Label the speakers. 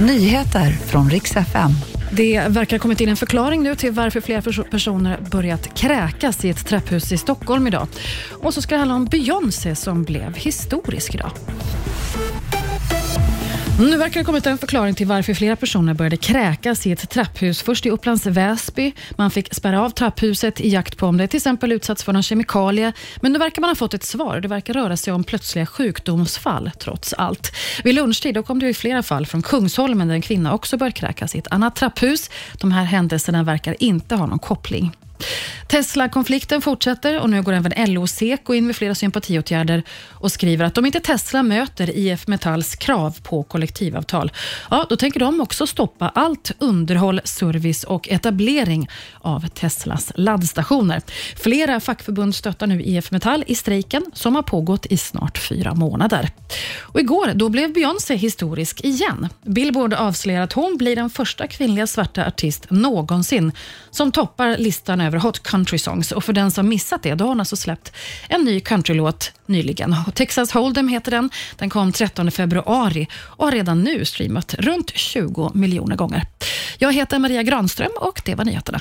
Speaker 1: Nyheter från riks FM.
Speaker 2: Det verkar ha kommit in en förklaring nu till varför fler personer börjat kräkas i ett trapphus i Stockholm idag. Och så ska det handla om Beyoncé som blev historisk idag. Nu verkar det ha kommit en förklaring till varför flera personer började kräkas i ett trapphus. Först i Upplands Väsby. Man fick spärra av trapphuset i jakt på om det till exempel utsatts för någon kemikalie. Men nu verkar man ha fått ett svar. Det verkar röra sig om plötsliga sjukdomsfall trots allt. Vid lunchtid då kom det i flera fall från Kungsholmen där en kvinna också började kräkas i ett annat trapphus. De här händelserna verkar inte ha någon koppling. Tesla-konflikten fortsätter och nu går även LO och Seko in med flera sympatiåtgärder och skriver att om inte Tesla möter IF Metalls krav på kollektivavtal, ja, då tänker de också stoppa allt underhåll, service och etablering av Teslas laddstationer. Flera fackförbund stöttar nu IF Metall i strejken som har pågått i snart fyra månader. Och igår då blev Beyoncé historisk igen. Billboard avslöjar att hon blir den första kvinnliga svarta artist någonsin som toppar listan över Hot Country Songs. Och för den som missat det, då har hon alltså släppt en ny countrylåt nyligen. Texas Hold'em heter den. Den kom 13 februari och har redan nu streamat runt 20 miljoner gånger. Jag heter Maria Granström och det var nyheterna.